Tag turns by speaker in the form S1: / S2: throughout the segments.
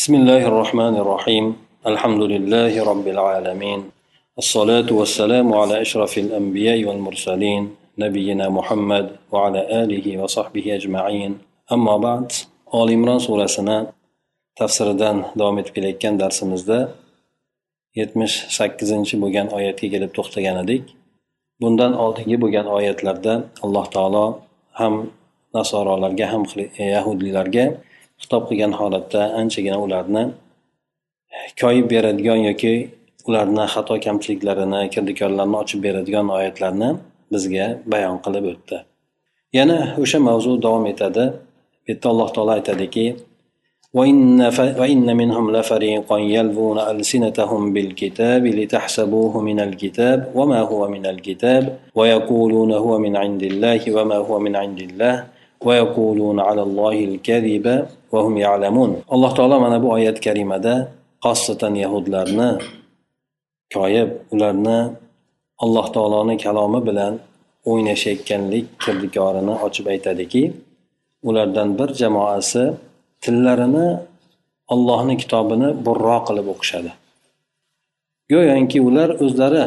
S1: بسم الله الرحمن الرحيم الحمد لله رب العالمين الصلاة والسلام على أشرف الأنبياء والمرسلين نبينا محمد وعلى آله وصحبه أجمعين أما بعد آل إمران سورة سنة tafsiridan davom etib kelayotgan darsimizda yetmish sakkizinchi bo'lgan oyatga kelib to'xtagan edik bundan oldingi bo'lgan oyatlarda alloh taolo ham nasorolarga ham yahudiylarga xitob qilgan holatda anchagina ularni koyib beradigan yoki ularni xato kamchiliklarini kirdikorlarini ochib beradigan oyatlarni bizga bayon qilib o'tdi yana o'sha mavzu davom etadi bu yerda alloh taolo aytadiki وإن, ف... وإن منهم لفريقا يلوون ألسنتهم بالكتاب لتحسبوه من الكتاب وما هو من الكتاب ويقولون هو من عند الله وما هو من عند الله ويقولون على الله الكذب ya'lamun. Alloh taolo mana bu oyat karimada xosatan yahudlarni koyib ularni alloh taoloni kalomi bilan o'ynashayotganlik kirdikorini ochib aytadiki ulardan bir jamoasi tillarini ollohni kitobini burro qilib o'qishadi. Go'yoki ular o'zlari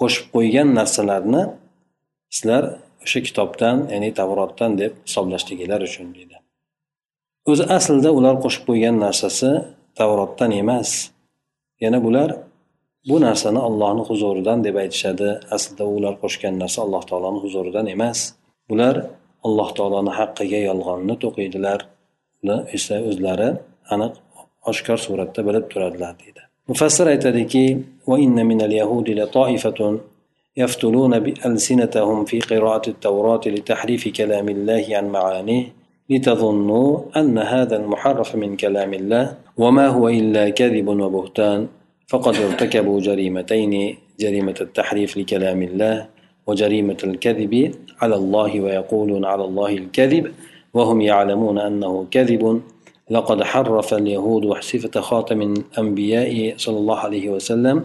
S1: qo'shib qo'ygan narsalarni sizlar o'sha kitobdan ya'ni tavrotdan deb hisoblashliginglar uchun deydi. o'zi aslida ular qo'shib qo'ygan narsasi tavrotdan emas yana bular bu narsani ollohni huzuridan deb aytishadi aslida ular qo'shgan narsa alloh taoloni huzuridan emas bular alloh taoloni haqqiga yolg'onni to'qiydilar uni esa o'zlari aniq oshkor suratda bilib turadilar deydi mufassir aytadiki يفتلون بألسنتهم في قراءة التوراة لتحريف كلام الله عن معانيه لتظنوا أن هذا المحرف من كلام الله وما هو إلا كذب وبهتان فقد ارتكبوا جريمتين جريمة التحريف لكلام الله وجريمة الكذب على الله ويقولون على الله الكذب وهم يعلمون أنه كذب. لقد حرف اليهود صفة خاتم الأنبياء صلى الله عليه وسلم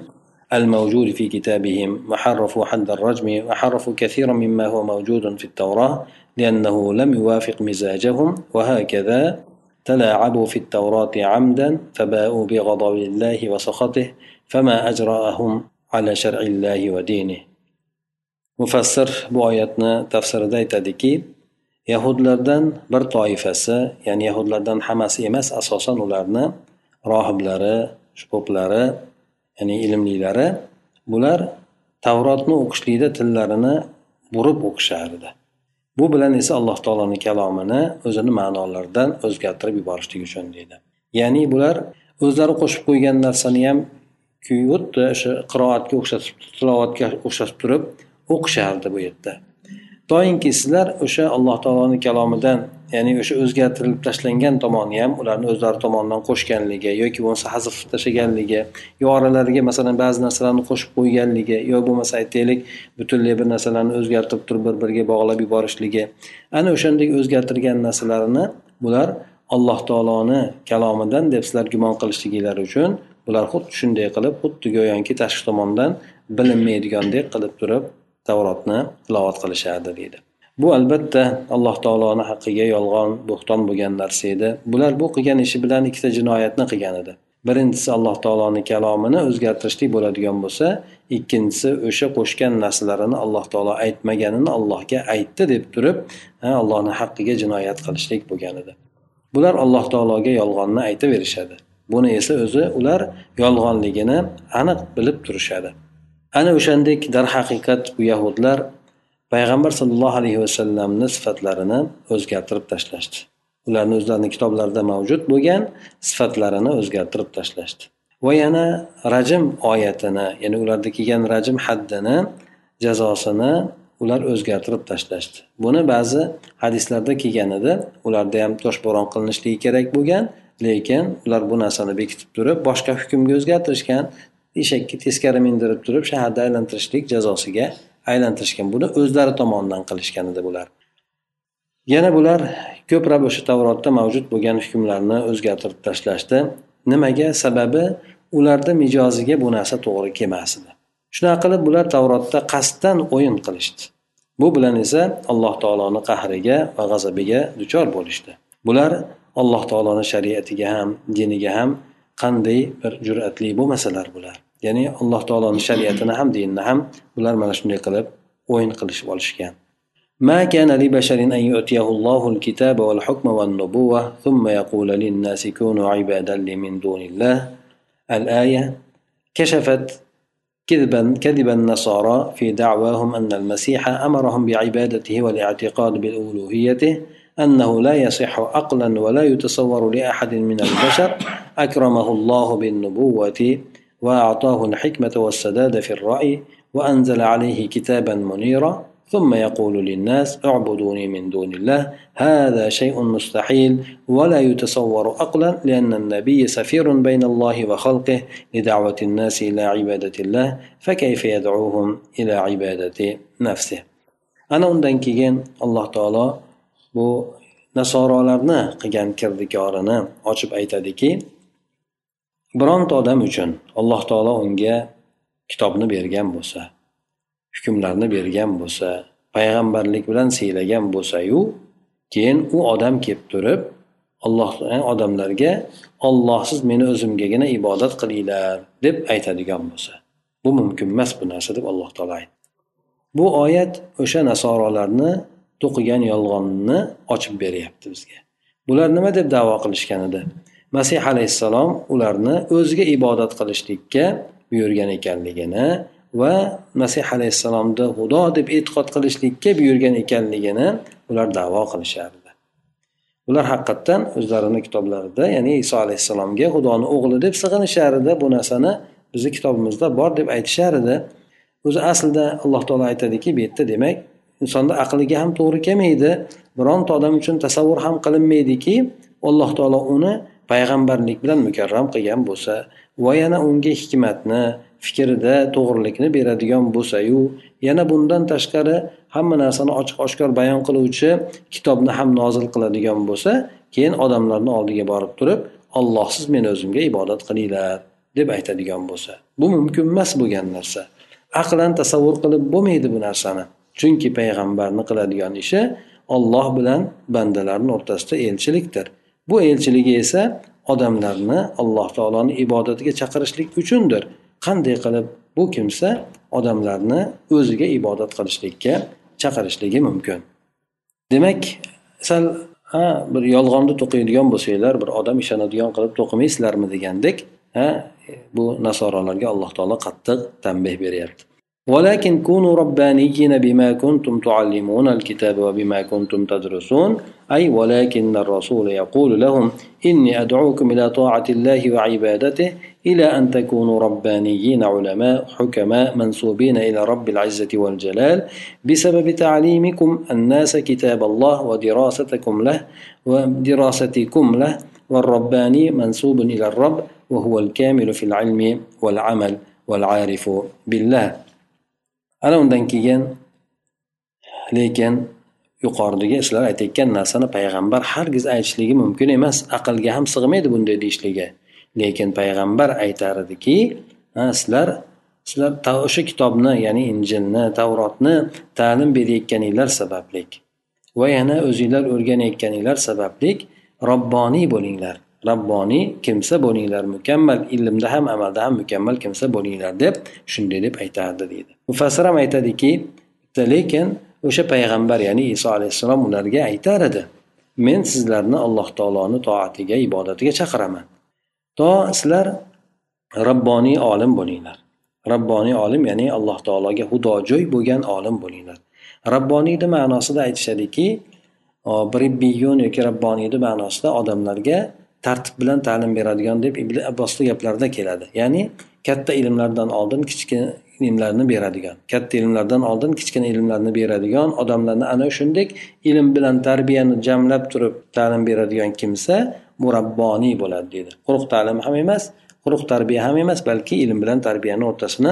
S1: الموجود في كتابهم وحرفوا حد الرجم وحرفوا كثيرا مما هو موجود في التوراة لأنه لم يوافق مزاجهم وهكذا تلاعبوا في التوراة عمدا فباءوا بغضب الله وسخطه فما أجرأهم على شرع الله ودينه مفسر بآياتنا تفسير دايتاديكي yahudlardan bir toifasi ya'ni yahudlardan hammasi emas asosan ularni rohiblari poplari ya'ni ilmlilari bular tavrotni o'qishlikda tillarini burib o'qishardi bu bilan esa alloh taoloni kalomini o'zini ma'nolaridan o'zgartirib yuborishlik uchun deydi. Ya'ni bular o'zlari qo'shib qo'ygan narsani ham xuddi o'sha qiroatga o'xshatib tilovatga o'xshatib turib o'qishardi bu yerda. Doimki sizlar o'sha alloh taoloni kalomidan ya'ni o'sha o'zgartirilib tashlangan tomoni ham ularni o'zlari tomonidan qo'shganligi yoki bo'lmasa hazf tashlaganligi yo oralariga masalan ba'zi narsalarni qo'shib qo'yganligi yo bo'lmasa aytaylik butunlay bir narsalarni o'zgartirib turib bir biriga bog'lab yuborishligi. Ana o'shandek o'zgartirgan narsalarini bular alloh taoloni kalomidan deb sizlar gumon qilishliginglar uchun bular xuddi shunday qilib xuddi go'yoki tashqi tomondan bilinmaydigandek qilib turib tavrotni tilovat qilishadi deydi. Bu albatta alloh taoloni haqqiga yolg'on bo'xton bo'lgan narsa edi. Bular bu qilgan ishi bilan ikkita jinoyatni qilgan edi. Birinchisi alloh taoloni kalomini o'zgartirishlik bo'ladigan bo'lsa ikkinchisi o'sha qo'shgan narsalarini alloh taolo aytmaganini allohga aytdi deb turib allohni haqqiga jinoyat qilishlik bo'lgan edi. Bular alloh taologa yolg'onni aytaverishadi. Buni esa o'zi ular yolg'onligini aniq bilib turishadi. Ana o'shandek darhaqiqat bu yahudlar payg'ambar sollallohu alayhi vasallamni sifatlarini o'zgartirib tashlashdi. Ularni o'zlarini kitoblarida mavjud bo'lgan sifatlarini o'zgartirib tashlashdi. Va yana rajm oyatini ya'ni ularda kelgan rajm haddini jazosini ular o'zgartirib tashlashdi. Buni ba'zi hadislarda kelgan edi. Ularda ham toshbo'ron qilinishligi kerak bo'lgan lekin ular bu narsani bekitib turib boshqa hukmga o'zgartirishgan eshakka teskari mindirib turib shaharda aylantirishlik jazosiga aylantirishgan. Buni o'zlari tomonidan qilishgan edi bular. Yana bular ko'plab o'sha tavrotda mavjud bo'lgan hukmlarni o'zgartirib tashlashdi. Nimaga? Sababi ularni mijoziga bu narsa to'g'ri kelmas edi shunaqa qilib bular tavrotda qasddan o'yin qilishdi. Bu bilan esa alloh taoloni qahriga va g'azabiga duchor bo'lishdi. Bular alloh taoloni shariatiga ham diniga ham qanday bir jur'atli bo'lmasalar bular? Ya'ni alloh taoloni shariatini ham dinini ham bular mana shunday qilib o'yin qilishib olishgan. ما كان لبشر أن يؤتيه الله الكتاب والحكم والنبوة ثم يقول للناس كونوا عبادا لي من دون الله الآية كشفت كذبا كذب النصارى في دعواهم أن المسيح أمرهم بعبادته والاعتقاد بالألوهيته أنه لا يصح عقلا ولا يتصور لأحد من البشر. أكرمه الله بالنبوة وأعطاه الحكمة والسداد في الرأي وأنزل عليه كتابا منيرا. ثم يقول للناس اعبدوني من دون الله هذا شيء مستحيل ولا يتصور عقلا لأن النبي سفير بين الله وخلقه لدعوة الناس إلى عبادة الله فكيف يدعوهم إلى عبادة نفسه؟ أنا أندن الله تعالى bu nasorolarni qilgan kirdikorini ochib aytadiki bironta odam uchun alloh taolo unga kitobni bergan bo'lsa hukmlarni bergan bo'lsa payg'ambarlik bilan siylagan bo'lsayu keyin u odam kelib turib alloh eh, odamlarga ollohsiz meni o'zimgagina ibodat qilinglar deb aytadigan bo'lsa. Bu mumkin emas bu narsa deb alloh taolo aytdi. Bu oyat o'sha nasorolarni to'qigan yolg'onni ochib beryapti bizga. Bular nima deb davo qilishgan edi? Masih alayhissalom ularni o'ziga ibodat qilishlikka buyurgan ekanligini va masih alayhissalomni xudo deb e'tiqod qilishlikka buyurgan ekanligini ular davo qilishardi. Ular haqiqatdan o'zlarini kitoblarida ya'ni iso alayhissalomga xudoni o'g'li deb sig'inishar edi bu narsani bizni kitobimizda bor deb aytishar edi o'zi aslida alloh taolo aytadiki bu yerda demak insonni aqliga ham to'g'ri kelmaydi bironta odam uchun tasavvur ham qilinmaydiki alloh taolo uni payg'ambarlik bilan mukarram qilgan bo'lsa va yana unga hikmatni fikrida to'g'rilikni beradigan bo'lsayu yana bundan tashqari hamma narsani ochiq oshkor bayon qiluvchi kitobni ham nozil qiladigan bo'lsa keyin odamlarni oldiga borib turib ollohsiz men o'zimga ibodat qilinglar deb aytadigan bo'lsa. Bu mumkin emas bo'lgan narsa. Aqlan tasavvur qilib bo'lmaydi bu narsani. Chunki payg'ambarni qiladigan ishi olloh bilan bandalarni o'rtasida elchilikdir. Bu elchiligi esa odamlarni alloh taoloni ibodatiga chaqirishlik uchundir. Qanday qilib bu kimsa odamlarni o'ziga ibodat qilishlikka chaqirishligi mumkin. Demak sal ha bir yolg'onni to'qiydigan bo'lsanglar bir odam ishonadigan qilib to'qimaysizlarmi degandek ha bu nasorolarga alloh taolo qattiq tanbeh beryapti. ولكن كونوا ربانيين بما كنتم تعلمون الكتاب وبما كنتم تدرسون أي ولكن الرسول يقول لهم إني أدعوكم إلى طاعة الله وعبادته إلى أن تكونوا ربانيين علماء حكماء منسوبين إلى رب العزة والجلال بسبب تعليمكم الناس كتاب الله ودراستكم له ودراستكم له والرباني منسوب إلى الرب وهو الكامل في العلم والعمل والعارف بالله. Ana undan keyin lekin yuqoridagi sizlar aytayotgan narsani payg'ambar hargiz aytishligi mumkin emas. Aqlga ham sig'maydi bunday deyishligi. Lekin payg'ambar aytar ediki sizlar sizlar o'sha kitobni ya'ni injilni tavrotni ta'lim berayotganinglar sabablik va yana o'zinglar o'rganayotganinglar sabablik robboniy bo'linglar. Robboniy kimsa bo'linglar mukammal ilmda ham amalda ham mukammal kimsa bo'linglar deb shunday deb aytardi deydi. Mufassir ham aytadiki lekin o'sha payg'ambar ya'ni iso alayhissalom ularga aytar edi men sizlarni alloh taoloni toatiga ibodatiga chaqiraman. To sizlar robboniy olim bo'linglar. Robboniy olim ya'ni alloh taologa xudojo'y bo'lgan olim bo'linglar. Rabboniyni ma'nosida aytishadiki ribbiyun yoki rabboniyni ma'nosida odamlarga tartib bilan ta'lim beradigan deb ibn abbosni gaplarida keladi. Ya'ni katta ilmlardan oldin kichkina ilmlarni beradigan katta ilmlardan oldin kichkina ilmlarni beradigan odamlarni ana shunday ilm bilan tarbiyani jamlab turib ta'lim beradigan kimsa murabboniy bo'ladi deydi. Quruq ta'lim ham emas quruq tarbiya ham emas balki ilm bilan tarbiyani o'rtasini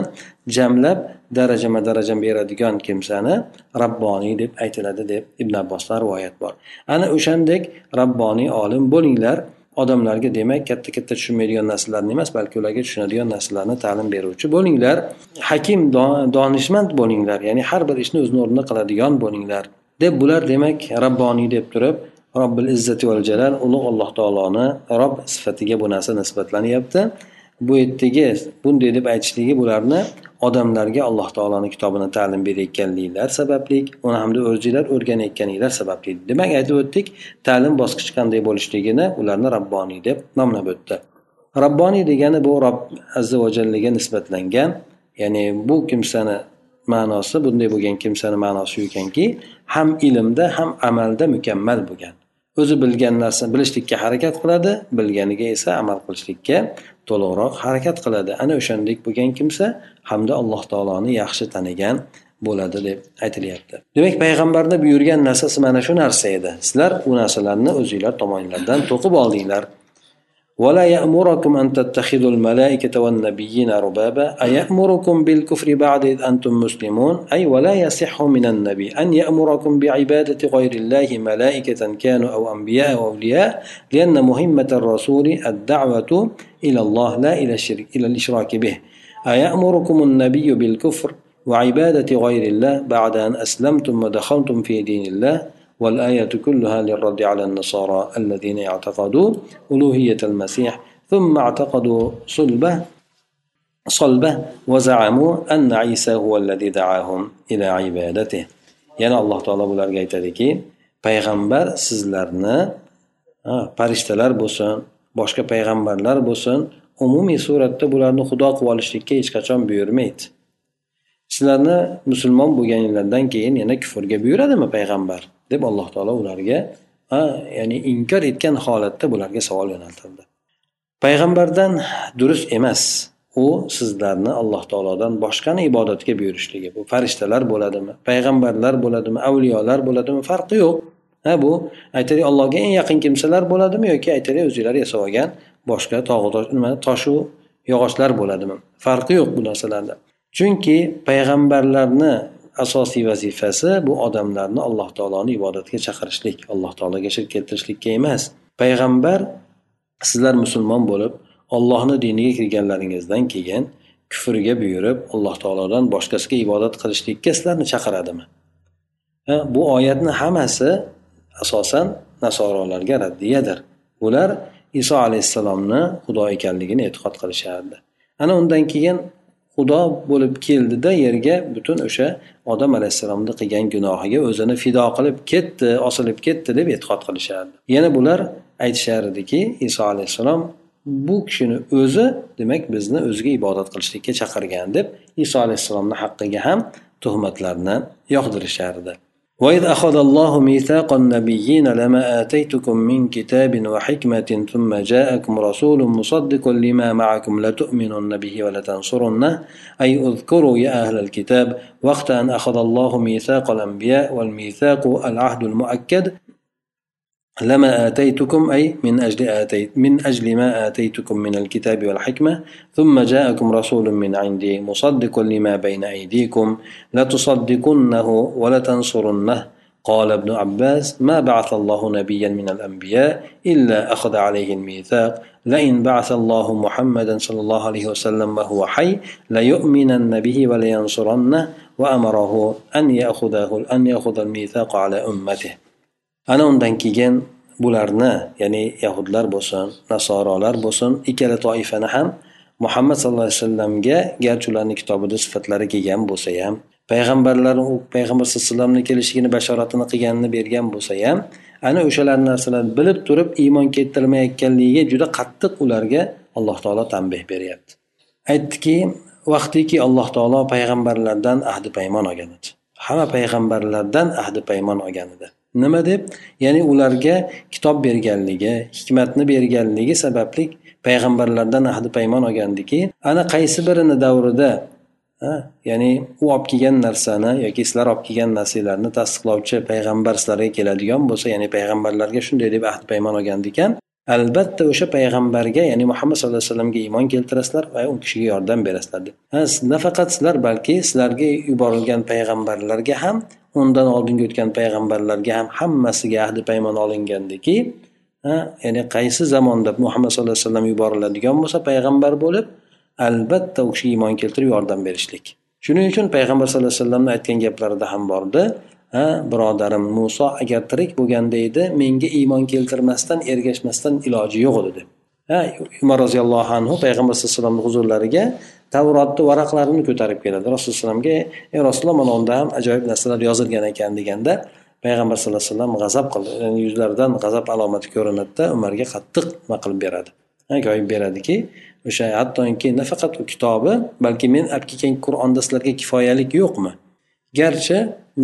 S1: jamlab darajama daraja beradigan kimsani rabboniy deb aytiladi deb ibn abbosdan rivoyat bor. Ana o'shandek rabboniy olim bo'linglar. Odamlarga demak katta katta tushunmaydigan narsalarni emas balki ularga tushunadigan narsalarni ta'lim beruvchi bo'linglar. Hakim donishmand bo'linglar ya'ni har bir ishni o'zini o'rnida qiladigan bo'linglar. Deb bular demak rabboniy deb turib robbil izzati val jalal ulug' alloh taoloni rob sifatiga bu narsa nisbatlanyapti bu yerdagi bunday deb aytishligi bularni odamlarga alloh taoloni kitobini ta'lim berayotganliklar sababli uni hamda o'zinglar o'rganayotganinglar sababli demak aytib o'tdik ta'lim bosqichi qanday bo'lishligini ularni rabboniy deb nomlab o'tdi. Rabboniy degani bu rob azza va jallaga nisbatlangan ya'ni bu kimsani ma'nosi bunday bo'lgan kimsani ma'nosi shu ekanki ham ilmda ham amalda mukammal bo'lgan. O'zi bilgan narsani bilishlikka harakat qiladi bilganiga esa amal qilishlikka to'liqroq harakat qiladi. Ana o'shandek bo'lgan kimsa hamda alloh taoloni yaxshi tanigan bo'ladi deb aytilyapti. Demak payg'ambarni buyurgan narsasi mana shu narsa edi. Sizlar u narsalarni o'zinglar tomoninglardan to'qib oldinglar. ولا يأمركم أن تتخذوا الملائكة والنبيين ربابا أيأمركم بالكفر بعد إذ أنتم مسلمون؟ أي ولا يصح من النبي أن يأمركم بعبادة غير الله ملائكة كانوا أو أنبياء أو أولياء لأن مهمة الرسول الدعوة إلى الله لا إلى الشرك إلى الإشراك به. أيأمركم النبي بالكفر وعبادة غير الله بعد أن أسلمتم ودخلتم في دين الله؟ والآية كلها للرد على النصارى الذين اعتقدوا ألوهية المسيح ثم اعتقدوا صلبه صلبه وزعموا أن عيسى هو الذي دعاهم إلى عبادته yana alloh taolo bularga aytadiki payg'ambar sizlarni farishtalar bo'lsin boshqa payg'ambarlar bo'lsin umumiy suratda bularni xudo qilib olishlikka hech qachon buyurmaydi sizlarni musulmon bo'lganinglardan keyin yana kufrga buyuradimi payg'ambar Deb alloh taolo ularga ya'ni inkor etgan holatda bularga savol yo'naltirdi. Payg'ambardan durust emas u sizlarni alloh taolodan boshqani ibodatga buyurishligi. Bu farishtalar bo'ladimi payg'ambarlar bo'ladimi avliyolar bo'ladimi farqi yo'q. Ha bu aytaylik allohga eng yaqin kimsalar bo'ladimi yoki aytaylik o'zinglar yasab olgan boshqa tog'u nima toshu yog'ochlar bo'ladimi? Farqi yo'q bu narsalarda. Chunki payg'ambarlarni asosiy vazifasi bu odamlarni alloh taoloni ibodatga chaqirishlik alloh taologa shirk keltirishlikka emas. Payg'ambar sizlar musulmon bo'lib ollohni diniga kirganlaringizdan keyin kufrga buyurib alloh taolodan boshqasiga ibodat qilishlikka sizlarni chaqiradimi? Bu oyatni hammasi asosan nasorolarga raddiyadir. Ular iso alayhissalomni xudo ekanligini e'tiqod qilishardi. Ana undan keyin xudo bo'lib keldida yerga butun o'sha odam alayhissalomni qilgan gunohiga o'zini fido qilib ketdi osilib ketdi deb e'tiqod qilishardi. Yana bular aytishar ediki iso alayhissalom bu kishini o'zi demak bizni o'ziga ibodat qilishlikka chaqirgan deb iso alayhissalomni haqqiga ham tuhmatlarni yog'dirishardi وإذ أخذ الله ميثاق النبيين لما آتيتكم من كتاب وحكمة ثم جاءكم رسول مصدق لما معكم لتؤمنن به ولتنصرنه. أي اذكروا يا أهل الكتاب وقت أن أخذ الله ميثاق الأنبياء والميثاق العهد المؤكد لما آتيتكم أي من أجل آتيت من أجل ما آتيتكم من الكتاب والحكمة ثم جاءكم رسول من عندي مصدق لما بين أيديكم لتصدقنه ولتنصرنه. قال ابن عباس ما بعث الله نبيا من الأنبياء إلا أخذ عليه الميثاق. لئن بعث الله محمدا صلى الله عليه وسلم وهو حي ليؤمنن به ولينصرنه وأمره أن يأخذه أن يأخذ الميثاق على أمته. Ana undan keyin bularni ya'ni yahudlar bo'lsin nasorolar bo'lsin ikkala toifani ham muhammad sallallohu alayhi vasallamga garchi ularni kitobida sifatlari kelgan bo'lsa ham payg'ambarlar u payg'ambar sallallohu alayhi vasallamni kelishligini bashoratini qilganini bergan bo'lsa ham ana o'shalar narsalarni bilib turib iymon keltirmayotganligiga juda qattiq ularga alloh taolo tanbeh beryapti. Aytdiki vaqtiki alloh taolo payg'ambarlardan ahdi paymon olgan edi. Hamma payg'ambarlardan ahdi paymon olgan edi. Nima deb? Ya'ni ularga kitob berganligi hikmatni berganligi sababli payg'ambarlardan ahdi paymon olgandiki ana qaysi birini davrida ya'ni u olib kelgan narsani yoki sizlar olib kelgan narsalarni tasdiqlovchi payg'ambar sizlarga keladigan bo'lsa ya'ni payg'ambarlarga shunday deb ahd paymon olgan ekan albatta o'sha payg'ambarga ya'ni muhammad sallallohu alayhi vasallamga iymon keltirasizlar va u kishiga yordam berasizlar deb. Nafaqat sizlar balki sizlarga yuborilgan payg'ambarlarga ham undan oldingi o'tgan payg'ambarlarga ham hammasiga ahdi paymon olingandiki ya'ni qaysi zamonda muhammad sallallohu alayhi vasallam yuboriladigan bo'lsa payg'ambar bo'lib albatta u kishiga iymon keltirib yordam berishlik. Shuning uchun payg'ambar sallallohu alayhi vasallamni aytgan gaplarida ham bordi ha birodarim muso agar tirik bo'lganda edi menga iymon keltirmasdan ergashmasdan iloji yo'q edi deb ha umar roziyallohu anhu payg'ambar sallallohu alayhi vasallamni huzurlariga tavrotni varaqlarini ko'tarib keladi. Rasululloh alayhivasallamga ey rasululloh mana unda ham ajoyib narsalar yozilgan ekan deganda payg'ambar sallallohu alayhi vasallam g'azab qildi. Ya'ni yuzlaridan g'azab alomati ko'rinadida umarga qattiq nima qilib beradi? Koyib beradiki o'sha hattoki nafaqat u kitobi balki men olib kelgan qur'onda sizlarga kifoyalik yo'qmi? Garchi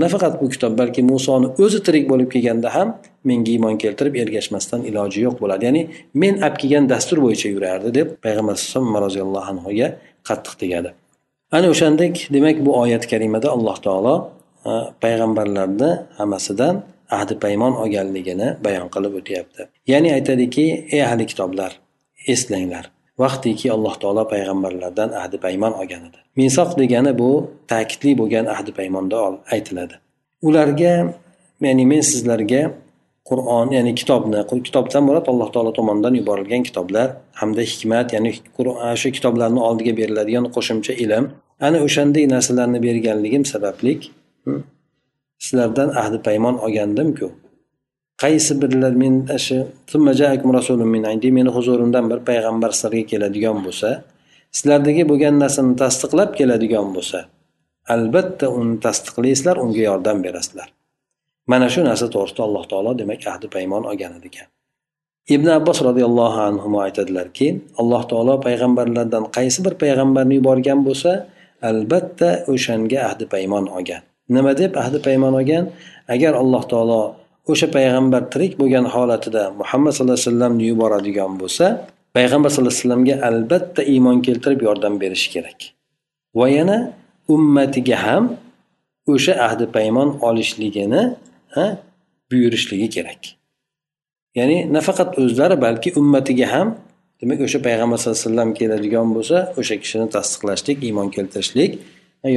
S1: nafaqat bu kitob balki musoni o'zi tirik bo'lib kelganda ham menga iymon keltirib ergashmasdan iloji yo'q bo'ladi. Ya'ni men olib kelgan dastur bo'yicha yurardi deb payg'ambar alayhisalom roziyallohu anhuga qattiq tegadi. Ana o'shandek demak bu oyat karimada alloh taolo e, payg'ambarlarni hammasidan ahdi paymon olganligini bayon qilib o'tyapti. Ya'ni aytadiki ey ahli kitoblar eslanglar. Vaqtiki alloh taolo payg'ambarlardan ahdi paymon olgan edi misoq degani bu ta'kidli bo'lgan ahdi paymonda aytiladi. Ularga ya'ni men sizlarga qur'on ya'ni kitobni kitobdan murod alloh taolo tomonidan yuborilgan kitoblar hamda hikmat ya'ni shu kitoblarni oldiga beriladigan qo'shimcha ilm. Ana o'shanday narsalarni berganligim sabablik hmm, sizlardan ahdi paymon olgandimku. Qaysi birlar men shu meni huzurimdan bir payg'ambar sizlarga keladigan bo'lsa sizlardagi bo'lgan narsani tasdiqlab keladigan bo'lsa albatta uni tasdiqlaysizlar unga yordam berasizlar. Mana shu narsa to'g'risida alloh taolo demak ahdi paymon olgan ekan. Ibn abbos roziyallohu anhu aytadilarki alloh taolo payg'ambarlardan qaysi bir payg'ambarni yuborgan bo'lsa albatta o'shanga ahdi paymon olgan. Nima deb ahdi paymon olgan? Agar alloh taolo o'sha payg'ambar tirik bo'lgan holatida muhammad sallallohu alayhi vasallamni yuboradigan bo'lsa payg'ambar sallallohu alayhi vasallamga albatta iymon keltirib yordam berishi kerak. Va yana ummatiga ham o'sha ahdi paymon olishligini buyurishligi kerak. Ya'ni nafaqat o'zlari balki ummatiga ham demak o'sha payg'ambar sallallohu alayhi vasallam keladigan bo'lsa o'sha kishini tasdiqlashlik iymon keltirishlik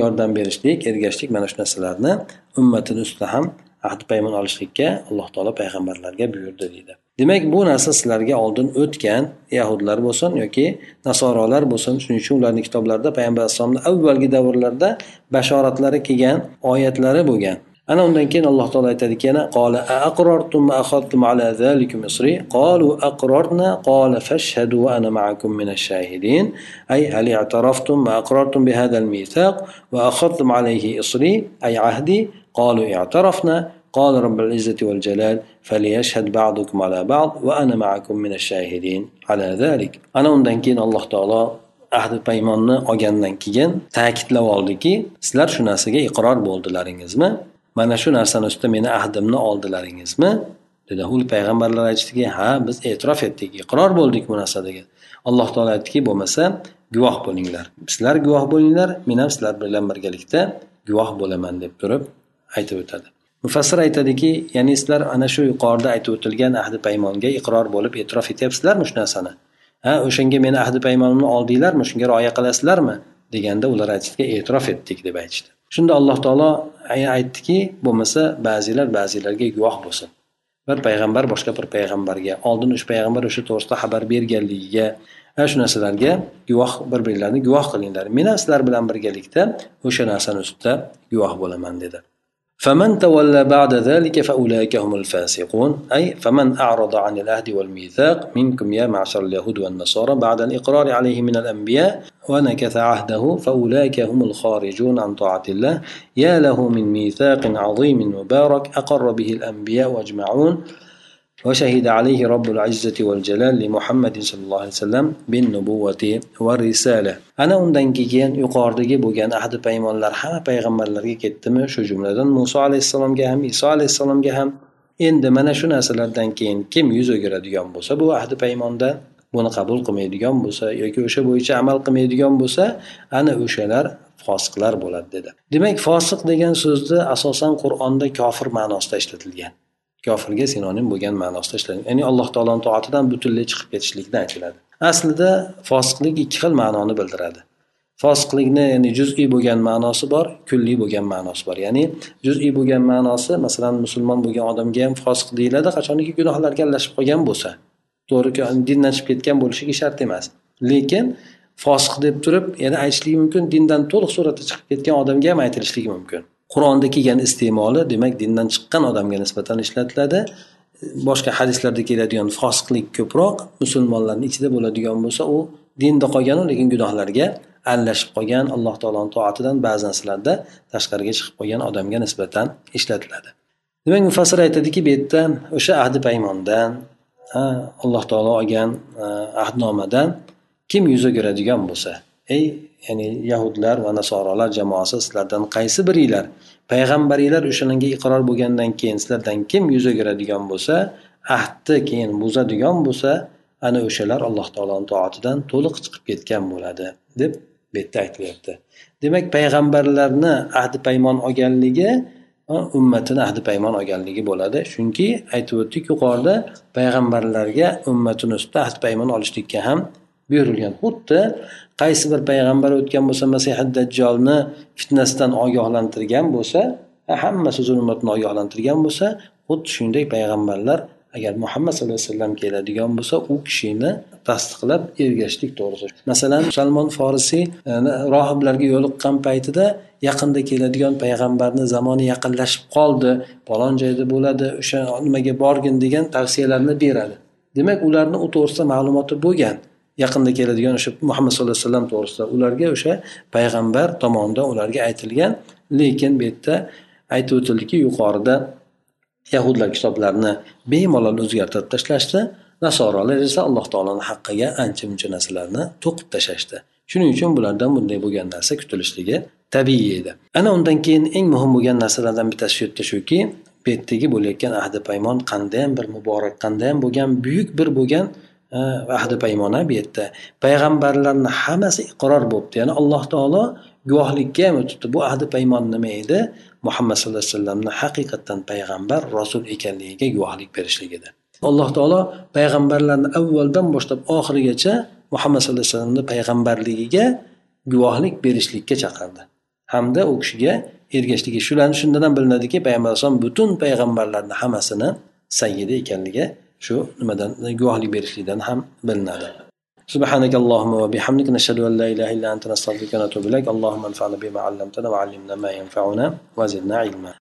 S1: yordam berishlik ergashishlik mana shu narsalarni ummatini ustida ham ahd paymon olishlikka alloh taolo payg'ambarlarga buyurdi deydi. Demak bu narsa sizlarga oldin o'tgan yahudlar bo'lsin yoki nasorolar bo'lsin shuning uchun ularni kitoblarida payg'ambar alayhissalomni avvalgi davrlarda bashoratlari kelgan oyatlari bo'lgan. ana undan keyin alloh taolo aytadiki yana qola aqrortum akhadtum ala zalikum isri qalu aqrarna qala fashhadu wa ana ma'akum min ash-shahidin ay hal i'taraftum wa aqrartum bi hadha al-mithaq wa akhadtum alayhi isri ay ahdi qalu i'tarafna قال رب العزة والجلال فليشهد بعضكم على بعض وأنا معكم من الشاهدين على ذلك أنا undan keyin alloh taolo ahdi paymonni olgandan keyin ta'kidlab oldiki sizlar shu narsaga iqror bo'ldilaringizmi mana shu narsani ustida meni ahdimni oldilaringizmi dedi. U payg'ambarlar aytishdiki ha biz e'tirof etdik iqror bo'ldik bu narsaga alloh taolo aytdiki bo'lmasa guvoh bo'linglar. Sizlar guvoh bo'linglar men ham sizlar bilan birgalikda guvoh bo'laman deb turib aytib o'tadi. Mufassir aytadiki ya'ni sizlar ana shu yuqorida aytib o'tilgan ahdi paymonga iqror bo'lib e'tirof etyapsizlarmi shu narsani? Ha o'shanga meni ahdi paymonimni oldinglarmi? Shunga rioya qilasizlarmi? deganda ular aytishdiki e'tirof etdik deb aytishdi. Shunda alloh taolo aytdiki bo'lmasa ba'zilar ba'zilarga guvoh bo'lsin. Bir payg'ambar boshqa bir payg'ambarga oldin o'sha payg'ambar o'sha to'g'risida xabar berganligiga ana shu narsalarga guvoh bir birlarini guvoh qilinglar. Men ham sizlar bilan birgalikda o'sha narsani ustida guvoh bo'laman dedi. فمن تولى بعد ذلك فأولئك هم الفاسقون. أي فمن أعرض عن العهد والميثاق منكم يا معشر اليهود والنصارى بعد الإقرار عليه من الأنبياء ونكث عهده فأولئك هم الخارجون عن طاعة الله. يا له من ميثاق عظيم مبارك أقر به الأنبياء أجمعون وشهد عليه رب العزة والجلال لمحمد صلى الله عليه وسلم بالنبوة والرسالة ana undan keyin yuqoridagi bo'lgan ahdi paymonlar hamma payg'ambarlarga ketdimi shu jumladan muso alayhissalomga ham iso alayhissalomga ham endi mana shu narsalardan keyin kim yuz o'giradigan bo'lsa bu ahdi paymonda buni qabul qilmaydigan bo'lsa yoki o'sha bo'yicha amal qilmaydigan bo'lsa ana o'shalar fosiqlar bo'ladi dedi demak fosiq degan so'zni asosan qur'onda kofir ma'nosida ishlatilgan Kofirga sinonim bo'lgan ma'nosida ishlangan ya'ni alloh taoloni toatidan butunlay chiqib ketishlikdan aytiladi. Aslida fosiqlik ikki xil ma'noni bildiradi. Fosiqlikni ya'ni juz'iy bo'lgan ma'nosi bor kulliy bo'lgan ma'nosi bor. Ya'ni juz'iy bo'lgan ma'nosi masalan musulmon bo'lgan odamga ham fosiq deyiladi qachoniki gunohlarga aralashib qolgan bo'lsa. To'g'ri dindan chiqib ketgan bo'lishligi shart emas. Lekin fosiq deb turib yana aytishligi mumkin dindan to'liq suratda chiqib ketgan odamga ham aytilishligi mumkin. Qur'onda kelgan iste'moli demak dindan chiqqan odamga nisbatan ishlatiladi. Boshqa hadislarda keladigan fosiqlik ko'proq musulmonlarni ichida bo'ladigan bo'lsa u dinda qolganu lekin gunohlarga aralashib qolgan alloh taoloni toatidan ba'zi narsalarda tashqariga chiqib qolgan odamga nisbatan ishlatiladi. Demak mufassir aytadiki bu yerda o'sha ahdi paymondan alloh taolo olgan ahdnomadan kim yuz o'giradigan bo'lsa ey ya'ni yahudlar va nasorolar jamoasi sizlardan qaysi biringlar payg'ambaringlar o'shalarga iqror bo'lgandan keyin sizlardan kim yuz o'giradigan bo'lsa ahdni keyin buzadigan bo'lsa ana o'shalar alloh taoloni toatidan to'liq chiqib ketgan bo'ladi deb bu yerda aytilyapti. Demak payg'ambarlarni ahdi paymon olganligi ummatini ahdi paymon olganligi bo'ladi. Chunki aytib o'tdik yuqorida payg'ambarlarga ummatini ustida ahdi paymon olishlikka ham buyurilgan. Xuddi qaysi bir payg'ambar o'tgan bo'lsa masihi dajjolni fitnasidan ogohlantirgan bo'lsa hammasi zulmatni ogohlantirgan bo'lsa xuddi shuningdek payg'ambarlar agar muhammad sallallohu alayhi vasallam keladigan bo'lsa u kishini tasdiqlab ergashishlik to'g'risida masalan salmon forisiy e, rohiblarga yo'liqqan paytida yaqinda keladigan payg'ambarni zamoni yaqinlashib qoldi falon joyda bo'ladi o'sha nimaga borgin degan tavsiyalarni beradi. Demak ularni u to'g'risida ma'lumoti bo'lgan. Yaqinda keladigan o'sha muhammad sallallohu alayhi vasallam to'g'risida ularga o'sha payg'ambar tomonidan ularga aytilgan lekin bu yerda aytib o'tildiki yuqorida yahudlar kitoblarni bemalol o'zgartirib tashlashdi. Nasorolar esa alloh taoloni haqqiga ancha muncha narsalarni to'qib tashlashdi. Shuning uchun bulardan bunday bo'lgan narsa kutilishligi tabiiy edi. Ana undan keyin eng muhim bo'lgan narsalardan bittasi shu yerda shuki bu yerdagi bo'layotgan ahdi paymon qandayyam bir muborak qandayyam bo'lgan buyuk bir bo'lgan ahdi paymona bu yerda. Payg'ambarlarni hammasi iqror bo'libdi. Ya'ni alloh taolo guvohlikka ham o'tibdi bu ahdi paymon nima edi? Muhammad sallallohu alayhi vasallamni haqiqatdan payg'ambar rasul ekanligiga guvohlik berishlik edi. Alloh taolo payg'ambarlarni avvaldan boshlab oxirigacha muhammad sallallohu alayhi vasallamni payg'ambarligiga guvohlik berishlikka chaqirdi. Hamda u kishiga ergashligi shularni shundan ham bilinadiki payg'ambar alayhisalom butun payg'ambarlarni hammasini sayyidi ekanligi shu nimadan guvohlik berishlikdan ham bilinadi سبحانك اللهم وبحمدك نشهد أن لا إله إلا أنت نستغفرك ونتوب إليك. اللهم انفعنا بما علمتنا وعلمنا ما ينفعنا وزدنا علما.